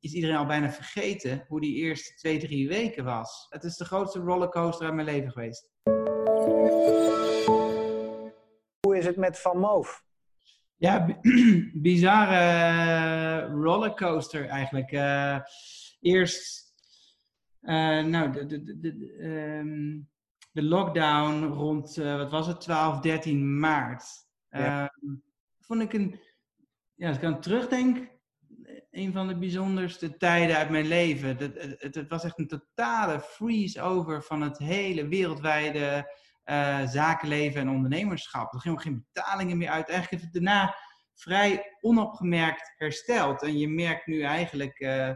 is iedereen al bijna vergeten hoe die eerste twee, drie weken was. Het is de grootste rollercoaster uit mijn leven geweest. Hoe is het met Van Moof? Ja, bizarre rollercoaster eigenlijk. Uh, eerst, uh, nou, de, de, de, um, de, lockdown rond, uh, wat was het, 12, 13 maart. Ja. Ehm, vond ik een, ja, als ik aan terugdenk, een van de bijzonderste tijden uit mijn leven. Het, het, het was echt een totale freeze-over van het hele wereldwijde uh, zakenleven en ondernemerschap. Er gingen geen betalingen meer uit. Eigenlijk heeft het daarna vrij onopgemerkt hersteld. En je merkt nu eigenlijk, uh,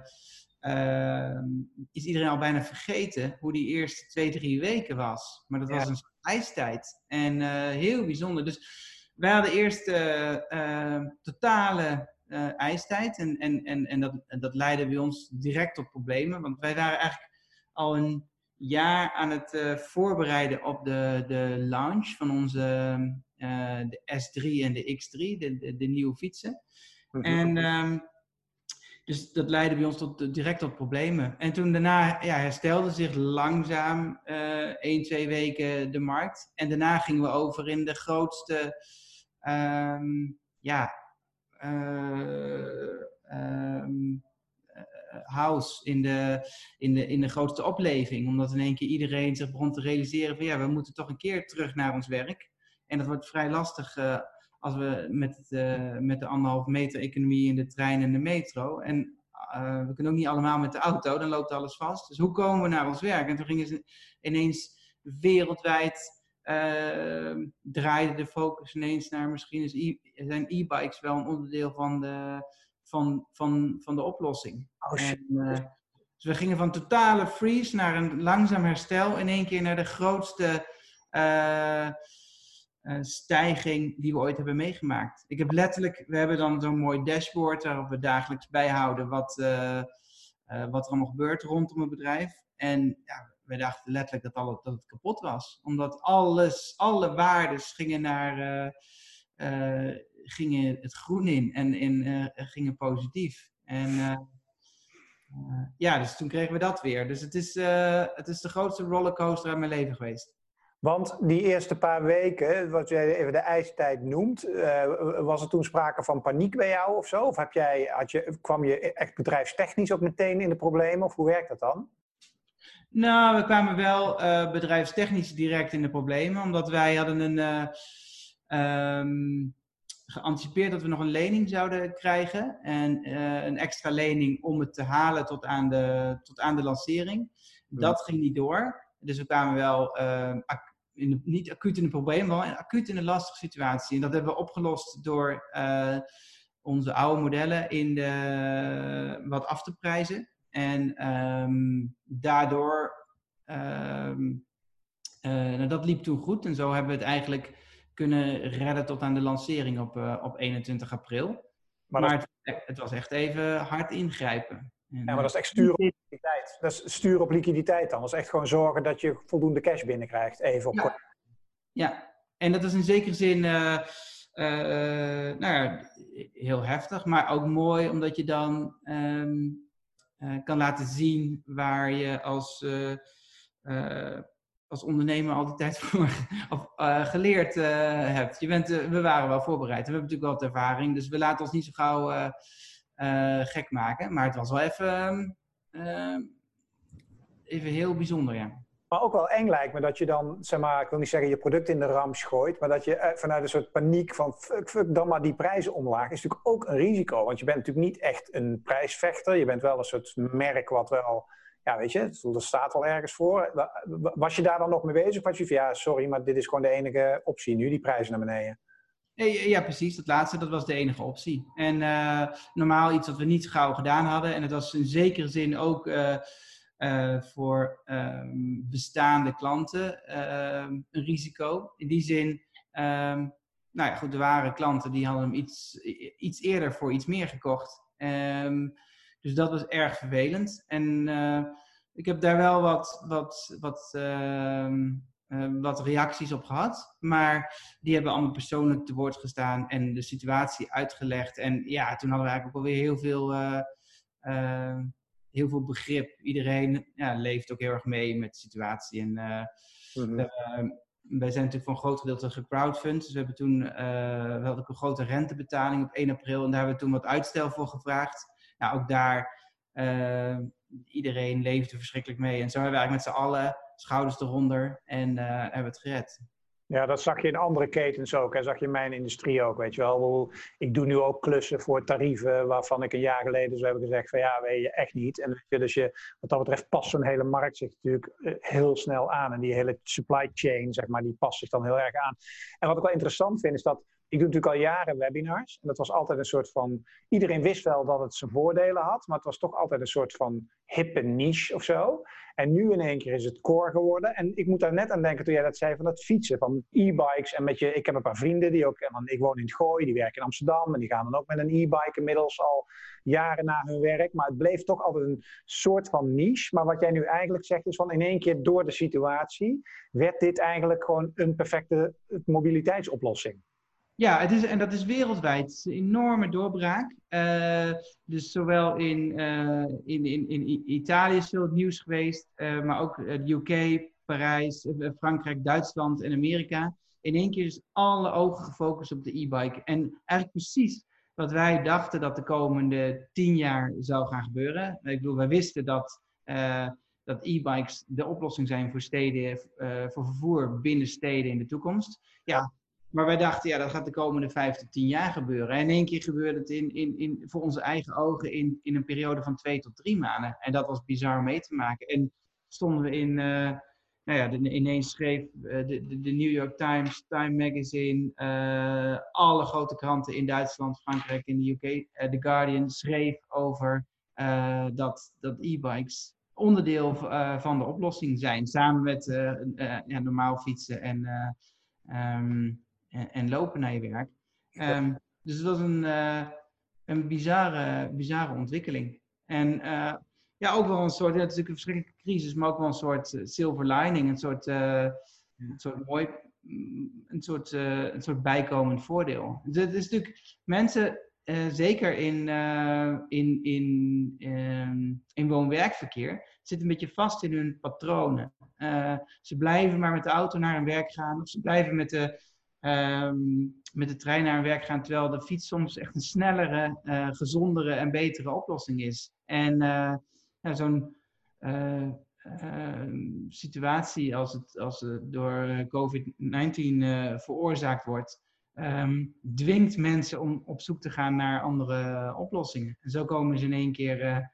uh, is iedereen al bijna vergeten hoe die eerste twee, drie weken was. Maar dat was een ijstijd. En heel bijzonder. Dus wij hadden eerst totale ijstijd. En, en, en, en dat, dat leidde bij ons direct tot problemen. Want wij waren eigenlijk al een jaar aan het uh, voorbereiden op de, de launch van onze uh, de S3 en de X3, de, de, de nieuwe fietsen. Mm -hmm. En um, dus dat leidde bij ons tot, direct tot problemen. En toen daarna ja, herstelde zich langzaam uh, één, twee weken de markt. En daarna gingen we over in de grootste um, ja, um, house in de, in, de, in de grootste opleving. Omdat in één keer iedereen zich begon te realiseren van ja, we moeten toch een keer terug naar ons werk. En dat wordt vrij lastig uh, als we met, met de anderhalve meter economie in de trein en de metro. En we kunnen ook niet allemaal met de auto, dan loopt alles vast. Dus hoe komen we naar ons werk? En toen gingen ze ineens wereldwijd draaide de focus ineens naar misschien is e zijn e-bikes wel een onderdeel van de, van, van, van de oplossing. Oh, en, uh, dus we gingen van totale freeze naar een langzaam herstel in één keer naar de grootste uh, uh, stijging die we ooit hebben meegemaakt. Ik heb letterlijk, we hebben dan zo'n mooi dashboard waarop we dagelijks bijhouden wat, wat er allemaal gebeurt rondom het bedrijf. En ja, we dachten letterlijk dat, alle, dat het kapot was. Omdat alles, alle waarden gingen naar gingen het groen in en, en uh, gingen positief. En ja, dus toen kregen we dat weer. Dus het is, het is de grootste rollercoaster uit mijn leven geweest. Want die eerste paar weken, wat jij even de ijstijd noemt, was er toen sprake van paniek bij jou of zo? Of heb jij, had je, kwam je echt bedrijfstechnisch ook meteen in de problemen? Of hoe werkt dat dan? Nou, we kwamen wel bedrijfstechnisch direct in de problemen, omdat wij hadden een... Um, geanticipeerd dat we nog een lening zouden krijgen. En uh, een extra lening om het te halen tot aan de, tot aan de lancering. Dat ging niet door. Dus we kwamen wel uh, in de, niet acuut in een probleem, maar acuut in een lastige situatie. En dat hebben we opgelost door uh, onze oude modellen in de, wat af te prijzen. En um, daardoor, um, nou, dat liep toen goed. En zo hebben we het eigenlijk kunnen redden tot aan de lancering op, uh, op 21 april. Maar, maar het, het, was echt even hard ingrijpen. En, ja, maar dat is echt sturen op liquiditeit. Dat is sturen op liquiditeit dan. Dat is echt gewoon zorgen dat je voldoende cash binnenkrijgt. Even op ja. ja, en dat is in zekere zin uh, uh, nou ja, heel heftig, maar ook mooi omdat je dan um, kan laten zien waar je als als ondernemer al die tijd voor geleerd hebt. Je bent, we waren wel voorbereid. We hebben natuurlijk wel wat ervaring, dus we laten ons niet zo gauw gek maken. Maar het was wel even, ehm, even heel bijzonder, ja. Maar ook wel eng lijkt me dat je dan, zeg maar, ik wil niet zeggen je product in de ram gooit, maar dat je vanuit een soort paniek van fuck, fuck, dan maar die prijzen omlaag, is natuurlijk ook een risico. Want je bent natuurlijk niet echt een prijsvechter. Je bent wel een soort merk wat wel ja, weet je, er staat wel ergens voor. Was je daar dan nog mee bezig? Was je van, ja, sorry, maar dit is gewoon de enige optie nu, die prijzen naar beneden? Ja, precies. Dat laatste, dat was de enige optie. En uh, normaal iets wat we niet gauw gedaan hadden. En het was in zekere zin ook voor um, bestaande klanten ehm, een risico. In die zin, um, nou ja, goed, er waren klanten die hadden hem iets, iets eerder voor iets meer gekocht. Dus dat was erg vervelend. En uh, ik heb daar wel wat, wat, wat, uh, wat reacties op gehad. Maar die hebben allemaal persoonlijk te woord gestaan en de situatie uitgelegd. En ja, toen hadden we eigenlijk ook alweer heel veel heel veel begrip. Iedereen ja, leeft ook heel erg mee met de situatie. En mm wij zijn natuurlijk voor een groot gedeelte gecrowdfund. Dus we hebben toen uh, we hadden een grote rentebetaling op 1 april. En daar hebben we toen wat uitstel voor gevraagd. Nou, ook daar, uh, iedereen leefde verschrikkelijk mee. En zo hebben we eigenlijk met z'n allen schouders eronder en uh, hebben het gered. Ja, dat zag je in andere ketens ook. En zag je in mijn industrie ook, weet je wel. Ik doe nu ook klussen voor tarieven waarvan ik een jaar geleden zo heb gezegd van ja, weet je, echt niet. En dus je, wat dat betreft past zo'n hele markt zich natuurlijk eh, heel snel aan. En die hele supply chain, zeg maar, die past zich dan heel erg aan. En wat ik wel interessant vind, is dat ik doe natuurlijk al jaren webinars. En dat was altijd een soort van. Iedereen wist wel dat het zijn voordelen had, maar het was toch altijd een soort van hippe niche of zo. En nu in één keer is het core geworden. En ik moet daar net aan denken toen jij dat zei van dat fietsen, van e-bikes. En met je, ik heb een paar vrienden die ook, ik woon in het Gooi, die werken in Amsterdam. En die gaan dan ook met een e-bike inmiddels al jaren na hun werk. Maar het bleef toch altijd een soort van niche. Maar wat jij nu eigenlijk zegt is van in één keer door de situatie werd dit eigenlijk gewoon een perfecte mobiliteitsoplossing. Ja, het is, en dat is wereldwijd. Is een enorme doorbraak. Uh, dus zowel in, uh, in, in, in Italië is veel het nieuws geweest, uh, maar ook de UK, Parijs, Frankrijk, Duitsland en Amerika. In één keer is alle ogen gefocust op de e-bike. En eigenlijk precies wat wij dachten dat de komende tien jaar zou gaan gebeuren. Ik bedoel, wij wisten dat, dat e-bikes de oplossing zijn voor steden, voor vervoer binnen steden in de toekomst. Ja, maar wij dachten, ja, dat gaat de komende vijf tot tien jaar gebeuren. En in één keer gebeurde het in, in, in, voor onze eigen ogen in, in een periode van twee tot drie maanden. En dat was bizar mee te maken. En stonden we in, uh, nou ja, ineens schreef uh, de, de, New York Times, Time Magazine, uh, alle grote kranten in Duitsland, Frankrijk en de UK, The Guardian schreef over dat, dat e-bikes onderdeel van de oplossing zijn. Samen met ja, normaal fietsen en... Um, en, en lopen naar je werk. Um, dus dat was een, uh, een bizarre, bizarre ontwikkeling. En uh, ja, ook wel een soort, het is natuurlijk een verschrikkelijke crisis, maar ook wel een soort uh, silver lining, een soort, een soort mooi, mm, een soort, een soort bijkomend voordeel. Dus het is natuurlijk, mensen, zeker in, in, in, um, in woon-werkverkeer, zitten een beetje vast in hun patronen. ze blijven maar met de auto naar hun werk gaan, of ze blijven met de um, met de trein naar werk gaan, terwijl de fiets soms echt een snellere, uh, gezondere en betere oplossing is. En ja, zo'n uh, situatie als het, als door COVID-19 veroorzaakt wordt, um, dwingt mensen om op zoek te gaan naar andere oplossingen. En zo komen ze in één keer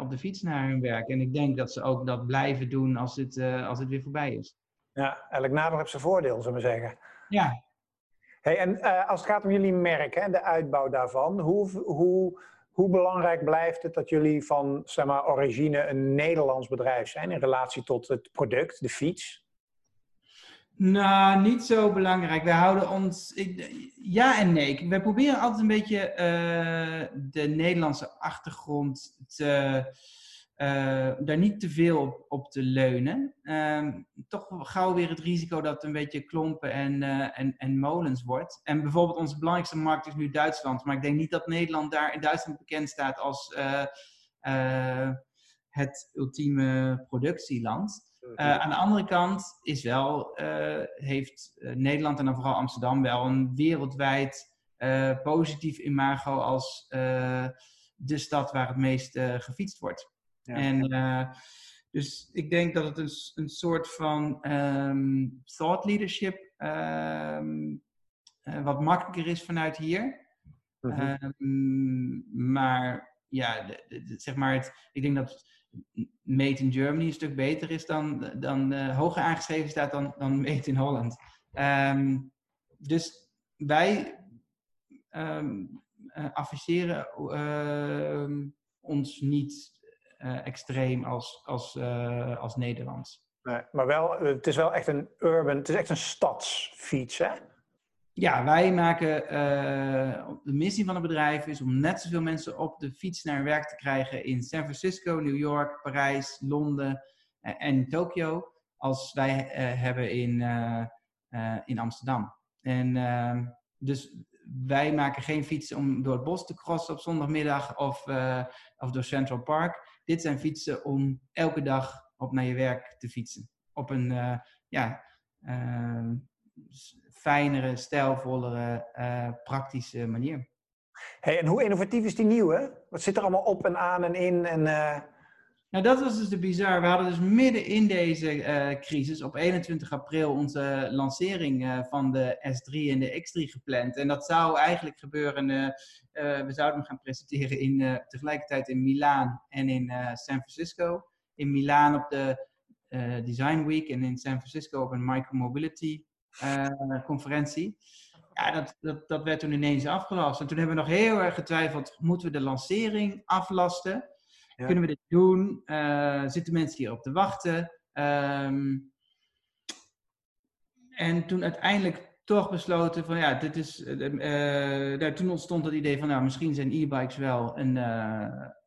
op de fiets naar hun werk. En ik denk dat ze ook dat blijven doen als het, als het weer voorbij is. Ja, elk nadeel heeft zijn voordeel, zullen we zeggen. Ja. Hey, en uh, als het gaat om jullie merk en de uitbouw daarvan, hoe, hoe, hoe belangrijk blijft het dat jullie van zeg maar, origine een Nederlands bedrijf zijn in relatie tot het product, de fiets? Nou, niet zo belangrijk. Wij houden ons. Ik, ja en nee. Wij proberen altijd een beetje uh, de Nederlandse achtergrond te uh, daar niet te veel op, op te leunen. Uh, toch gauw weer het risico dat het een beetje klompen en, uh, en, en molens wordt. En bijvoorbeeld onze belangrijkste markt is nu Duitsland. Maar ik denk niet dat Nederland daar in Duitsland bekend staat als uh, het ultieme productieland. Aan de andere kant is wel, heeft Nederland en dan vooral Amsterdam wel een wereldwijd positief imago als de stad waar het meest gefietst wordt. En uh, dus ik denk dat het een, een soort van um, thought leadership um, uh, wat makkelijker is vanuit hier. Mm -hmm. um, maar ja, de, de, zeg maar, het, ik denk dat Made in Germany een stuk beter is dan, dan uh, hoger aangeschreven staat dan, dan Made in Holland. dus wij adviseren ons niet extreem als, als, uh, als Nederlands. Nee, maar wel, het is wel echt een urban, het is echt een stadsfiets, hè? Ja, wij maken, uh, de missie van het bedrijf is om net zoveel mensen op de fiets naar werk te krijgen in San Francisco, New York, Parijs, Londen en Tokio, als wij hebben in, in Amsterdam. En ehm, dus wij maken geen fietsen om door het bos te crossen op zondagmiddag of, of door Central Park. Dit zijn fietsen om elke dag op naar je werk te fietsen. Op een ja, fijnere, stijlvollere, praktische manier. Hey, en hoe innovatief is die nieuwe? Wat zit er allemaal op en aan en in? En, nou, dat was dus de bizar. We hadden dus midden in deze uh, crisis op 21 april onze lancering uh, van de S3 en de X3 gepland. En dat zou eigenlijk gebeuren. Uh, we zouden hem gaan presenteren in, tegelijkertijd in Milaan en in San Francisco. In Milaan op de Design Week en in San Francisco op een micromobility conferentie. Ja, dat, dat, dat werd toen ineens afgelast. En toen hebben we nog heel erg getwijfeld: moeten we de lancering aflasten? Kunnen we dit doen? Uh, zitten mensen hier op te wachten? Ehm, en toen uiteindelijk toch besloten van ja, dit is. Uh, toen ontstond het idee van nou, misschien zijn e-bikes wel een,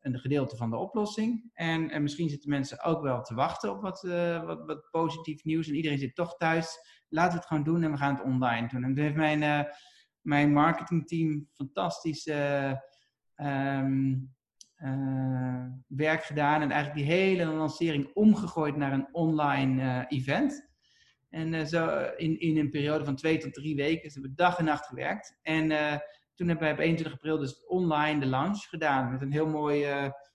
een gedeelte van de oplossing. En, en misschien zitten mensen ook wel te wachten op wat, wat, wat positief nieuws. En iedereen zit toch thuis. Laten we het gewoon doen en we gaan het online doen. En toen heeft mijn, mijn marketingteam fantastisch. Um, uh, werk gedaan en eigenlijk die hele lancering omgegooid naar een online uh, event. En uh, zo in, in een periode van twee tot drie weken. Dus hebben we dag en nacht gewerkt. En toen hebben wij op 21 april dus online de launch gedaan. Met een heel mooi...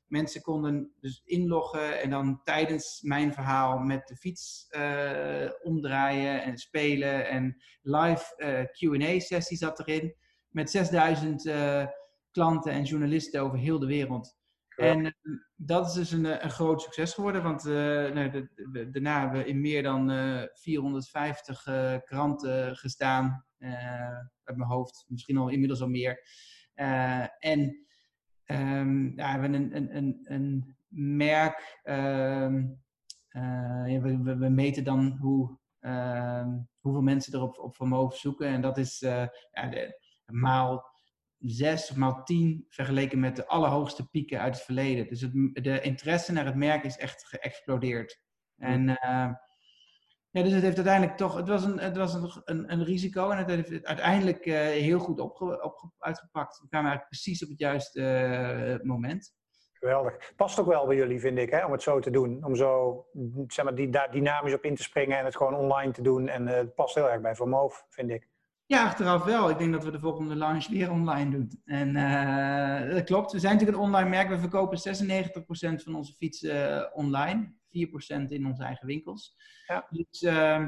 mensen konden dus inloggen en dan tijdens mijn verhaal met de fiets omdraaien en spelen. En live Q&A-sessie zat erin. Met 6000 klanten en journalisten over heel de wereld. En uh, dat is dus een, eh, een groot succes geworden, want uh, nou, de, de, daarna hebben we in meer dan 450 kranten gestaan. uit mijn hoofd, misschien al inmiddels al meer. en um, ja, we hebben een, een, een, een merk. Ehm, we, we, we, meten dan hoe, ehm, hoeveel mensen erop op vermogen zoeken. En dat is ja, de, maal 6 maal 10 vergeleken met de allerhoogste pieken uit het verleden. Dus het, de interesse naar het merk is echt geëxplodeerd. En uh, ja, dus het heeft uiteindelijk toch, het was een, het was een, een, een risico en het heeft het uiteindelijk uh, heel goed opge, op, uitgepakt. We kwamen eigenlijk precies op het juiste uh, moment. Geweldig. Past ook wel bij jullie, vind ik, hè, om het zo te doen. Om zo zeg maar, die, daar dynamisch op in te springen en het gewoon online te doen. En het past heel erg bij Vermoof, vind ik. Ja, achteraf wel. Ik denk dat we de volgende launch weer online doen. En uh, dat klopt. We zijn natuurlijk een online merk. We verkopen 96% van onze fietsen uh, online. 4% in onze eigen winkels. Ja. Dus uh,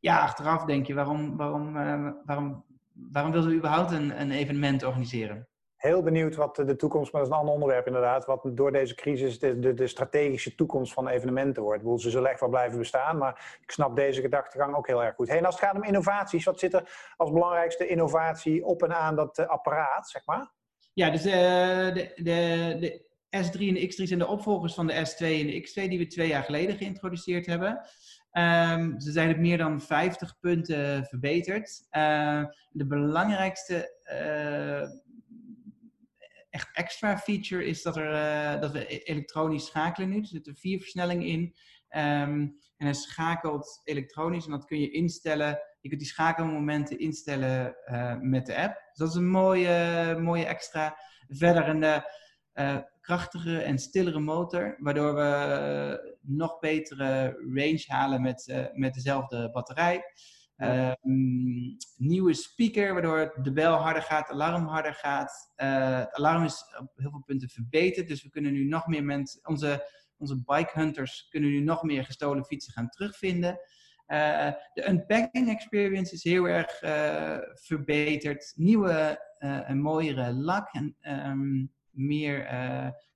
ja, achteraf denk je, waarom, waarom, eh, waarom, waarom wilden we überhaupt een, een evenement organiseren? Heel benieuwd wat de toekomst, maar dat is een ander onderwerp inderdaad, wat door deze crisis de, de, strategische toekomst van evenementen wordt. Bedoel, ze zullen echt wel blijven bestaan, maar ik snap deze gedachtegang ook heel erg goed. Hey, en als het gaat om innovaties, wat zit er als belangrijkste innovatie op en aan dat uh, apparaat, zeg maar? Ja, dus uh, de, de, de S3 en de X3 zijn de opvolgers van de S2 en de X2 die we twee jaar geleden geïntroduceerd hebben. Um, ze zijn op meer dan 50 punten verbeterd. Uh, de belangrijkste echt extra feature is dat, er, uh, dat we e-, elektronisch schakelen nu. Er zitten vier versnellingen in. Um, en hij schakelt elektronisch en dat kun je instellen. Je kunt die schakelmomenten instellen uh, met de app. Dus dat is een mooie, mooie extra. Verder een uh, krachtige en stillere motor, waardoor we nog betere range halen met, met dezelfde batterij. Um, nieuwe speaker, waardoor de bel harder gaat, het alarm harder gaat. Uh, het alarm is op heel veel punten verbeterd, dus we kunnen nu nog meer mensen, onze, onze bike hunters kunnen nu nog meer gestolen fietsen gaan terugvinden. Uh, de unpacking experience is heel erg uh, verbeterd. Nieuwe en mooiere lak en um, meer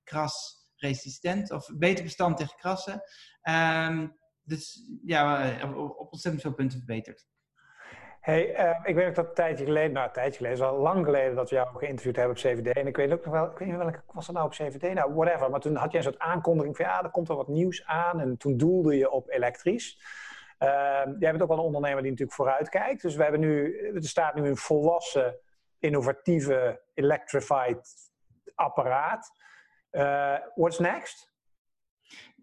krasresistent of beter bestand tegen krassen. Um, dus ja, op ontzettend veel punten verbeterd. Hey, uh, ik weet ook dat een tijdje geleden, nou een tijdje geleden, is al lang geleden dat we jou geïnterviewd hebben op CVD. En ik weet ook nog wel, ik weet niet welke was dat nou op CVD? Nou, whatever. Maar toen had je een soort aankondiging van ja, er komt wel wat nieuws aan. En toen doelde je op elektrisch. Uh, jij bent ook wel een ondernemer die natuurlijk vooruit kijkt. Dus we hebben nu, er staat nu een volwassen, innovatieve, electrified apparaat. Uh, what's next?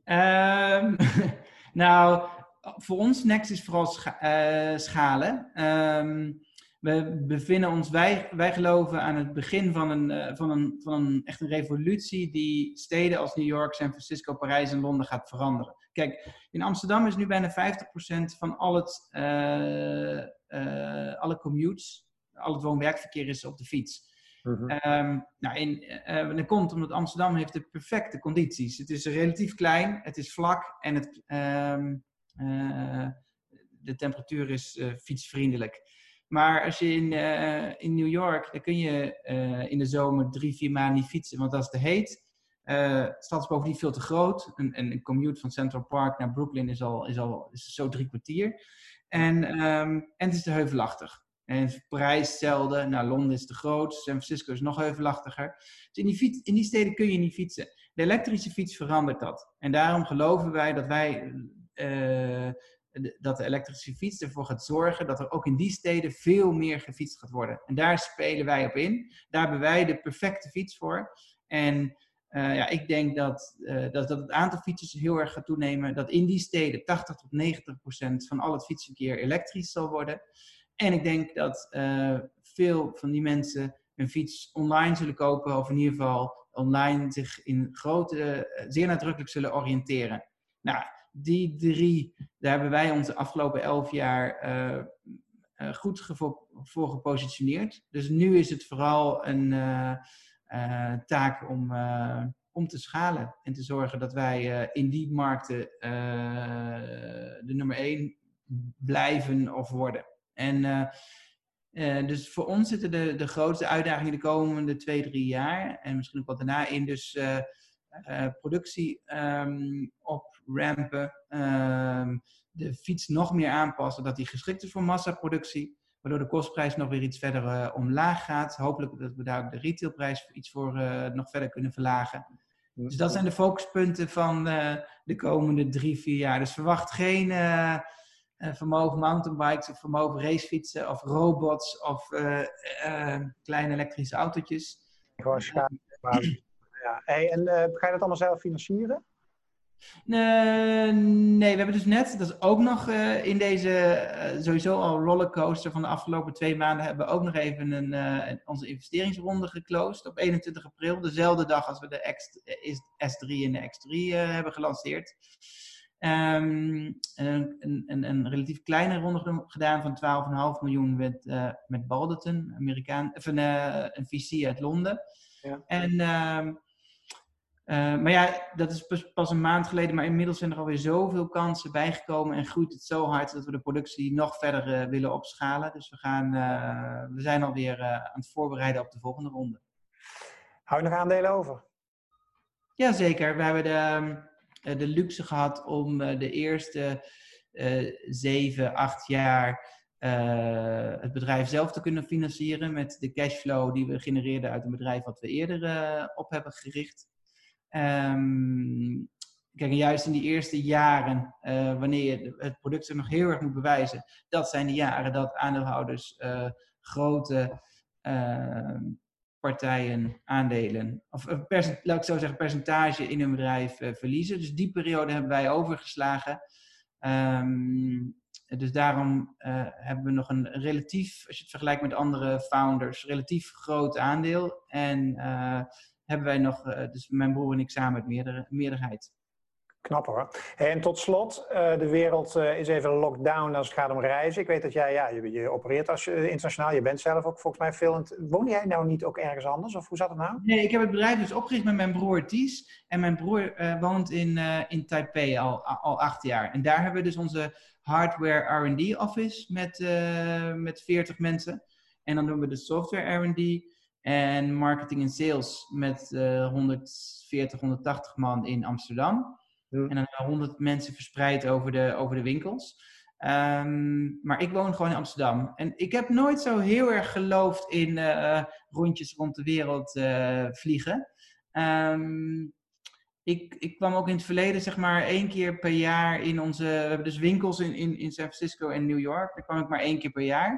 Um, nou, voor ons Next is vooral scha uh, schalen. Um, we bevinden ons, wij, wij geloven aan het begin van een, van, een, van een echt een revolutie die steden als New York, San Francisco, Parijs en Londen gaat veranderen. Kijk, in Amsterdam is nu bijna 50% van al het, alle commutes, al het woon-werkverkeer is op de fiets. Mm nou, in, uh, dat komt omdat Amsterdam heeft de perfecte condities. Het is relatief klein, het is vlak en het, uh, de temperatuur is fietsvriendelijk. Maar als je in, in New York, dan kun je in de zomer drie, vier maanden niet fietsen, want dat is te heet. de stad is bovendien veel te groot. Een, een, commute van Central Park naar Brooklyn is al, is al is zo drie kwartier. En, um, en het is te heuvelachtig. En Parijs hetzelfde. Nou, Londen is te groot. San Francisco is nog heuvelachtiger. Dus in die, fiets, in die steden kun je niet fietsen. De elektrische fiets verandert dat. En daarom geloven wij dat wij... Uh, dat de elektrische fiets ervoor gaat zorgen dat er ook in die steden veel meer gefietst gaat worden. En daar spelen wij op in. Daar hebben wij de perfecte fiets voor. En uh, ja, ik denk dat, uh, dat, dat het aantal fietsers heel erg gaat toenemen. Dat in die steden 80 tot 90 procent van al het fietsverkeer elektrisch zal worden. En ik denk dat veel van die mensen een fiets online zullen kopen, of in ieder geval online zich in grote, zeer nadrukkelijk zullen oriënteren. Nou, die drie, daar hebben wij ons de afgelopen elf jaar uh, goed voor gepositioneerd. Dus nu is het vooral een taak om, om te schalen en te zorgen dat wij in die markten de nummer één blijven of worden. En dus voor ons zitten de, de grootste uitdagingen de komende twee, drie jaar. En misschien ook wat daarna in. Dus productie um, oprampen. Um, de fiets nog meer aanpassen, dat die geschikt is voor massaproductie. Waardoor de kostprijs nog weer iets verder omlaag gaat. Hopelijk dat we daar ook de retailprijs iets voor nog verder kunnen verlagen. Dus dat zijn de focuspunten van de komende drie, vier jaar. Dus verwacht geen vermogen mountainbikes of vermogen racefietsen of robots of uh, uh, kleine elektrische autootjes. Gewoon. Ja. Hey, en ga je dat allemaal zelf financieren? nee, we hebben dus net, dat is ook nog in deze sowieso al rollercoaster van de afgelopen twee maanden, hebben we ook nog even een, onze investeringsronde geclosed op 21 april. Dezelfde dag als we de X, S3 en de X3 hebben gelanceerd. Um, een, een, een, relatief kleine ronde gedaan van 12,5 miljoen met, met Balderton, Amerikaan, of een, een VC uit Londen. Ja. En, uh, maar ja, dat is pas, een maand geleden, maar inmiddels zijn er alweer zoveel kansen bijgekomen en groeit het zo hard dat we de productie nog verder willen opschalen. Dus we, gaan, we zijn alweer aan het voorbereiden op de volgende ronde. Hou je nog aandelen over? Jazeker, we hebben de ehm, eh, de luxe gehad om eh, de eerste eh, zeven, acht jaar het bedrijf zelf te kunnen financieren met de cashflow die we genereerden uit een bedrijf wat we eerder op hebben gericht. Um, kijk, juist in die eerste jaren, wanneer je het product nog heel erg moet bewijzen, dat zijn de jaren dat aandeelhouders grote partijen aandelen, of laat ik zo zeggen, percentage in hun bedrijf verliezen. Dus die periode hebben wij overgeslagen. Um, dus daarom hebben we nog een relatief, als je het vergelijkt met andere founders, relatief groot aandeel. En hebben wij nog, dus mijn broer en ik samen het meerder, meerderheid. Knap hoor. En tot slot, uh, de wereld uh, is even lockdown als het gaat om reizen. Ik weet dat jij, ja, je, je opereert als uh, internationaal. Je bent zelf ook volgens mij veel. Woon jij nou niet ook ergens anders? Of hoe zat het nou? Nee, ik heb het bedrijf dus opgericht met mijn broer Ties. En mijn broer woont in, in Taipei al, al acht jaar. En daar hebben we dus onze hardware R&D office met, met 40 mensen. En dan doen we de software R&D en marketing en sales met 140, 180 man in Amsterdam. En dan 100 mensen verspreid over de, over de winkels. Um, maar ik woon gewoon in Amsterdam. En ik heb nooit zo heel erg geloofd in uh, rondjes rond de wereld uh, vliegen. Um, ik, ik kwam ook in het verleden, zeg maar, één keer per jaar in onze. We hebben dus winkels in, in, in San Francisco en New York. Daar kwam ik maar één keer per jaar.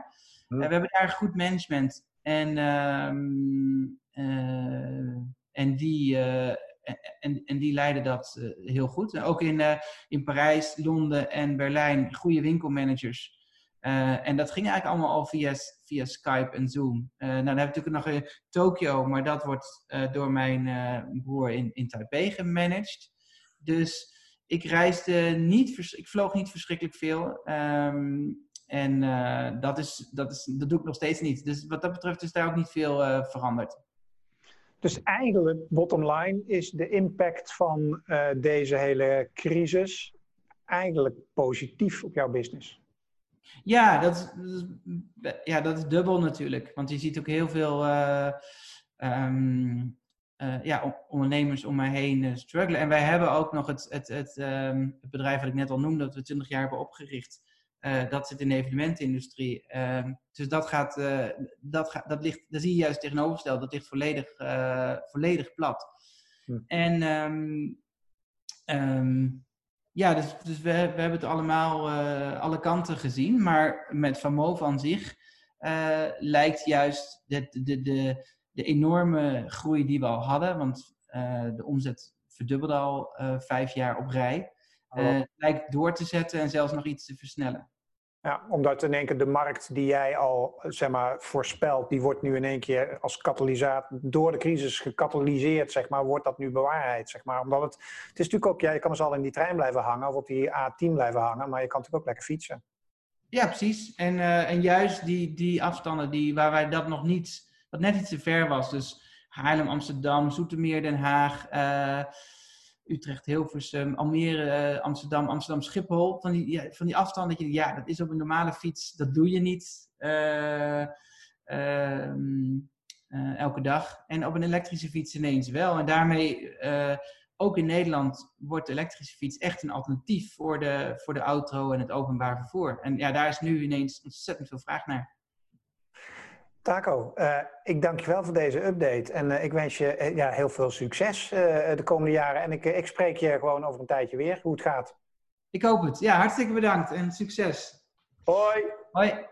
Uh, we hebben daar goed management. En, um, en die en, en die leiden dat uh, heel goed. En ook in, in Parijs, Londen en Berlijn goede winkelmanagers. en dat ging eigenlijk allemaal al via, via Skype en Zoom. nou, dan heb je natuurlijk nog in Tokio, maar dat wordt door mijn broer in, in Taipei gemanaged. Dus ik reisde niet, ik vloog niet verschrikkelijk veel. Ehm, en dat, is, dat, is, dat doe ik nog steeds niet. Dus wat dat betreft is daar ook niet veel veranderd. Dus eigenlijk, bottom line, is de impact van uh, deze hele crisis eigenlijk positief op jouw business. Ja, dat is, ja, dat is dubbel natuurlijk. Want je ziet ook heel veel um, uh, ja, ondernemers om mij heen struggelen. En wij hebben ook nog het, het, het, um, het bedrijf wat ik net al noemde, dat we 20 jaar hebben opgericht. Uh, dat zit in de evenementenindustrie. Uh, dus dat gaat, uh, dat, gaat, dat ligt, daar zie je juist tegenovergesteld, dat ligt volledig, eh, volledig plat. Hm. En um, um, ja, dus, dus we, we hebben het allemaal alle kanten gezien, maar met Van aan zich lijkt juist de, de, de, de enorme groei die we al hadden, want de omzet verdubbelde al vijf jaar op rij. Lijkt door te zetten en zelfs nog iets te versnellen. Ja, omdat in één keer de markt die jij al zeg maar, voorspelt, die wordt nu in één keer als katalysator door de crisis gecatalyseerd, zeg maar, wordt dat nu bewaarheid, zeg maar. Omdat het, het is natuurlijk ook, ja, je kan dus al in die trein blijven hangen of op die A10 blijven hangen, maar je kan natuurlijk ook lekker fietsen. Ja, precies. En, uh, en juist die, die afstanden die, waar wij dat nog niet, wat net iets te ver was, dus Haarlem, Amsterdam, Zoetermeer, Den Haag, uh, Utrecht, Hilversum, Almere, uh, Amsterdam, Amsterdam, Schiphol. Van die, van die afstand dat je, ja, dat is op een normale fiets, dat doe je niet uh, elke dag. En op een elektrische fiets ineens wel. En daarmee, ook in Nederland, wordt de elektrische fiets echt een alternatief voor de, voor de auto en het openbaar vervoer. En ja, daar is nu ineens ontzettend veel vraag naar. Taco, uh, ik dank je wel voor deze update. En uh, ik wens je uh, ja, heel veel succes de komende jaren. En ik, ik spreek je gewoon over een tijdje weer, hoe het gaat. Ik hoop het. Ja, hartstikke bedankt en succes. Hoi. Hoi.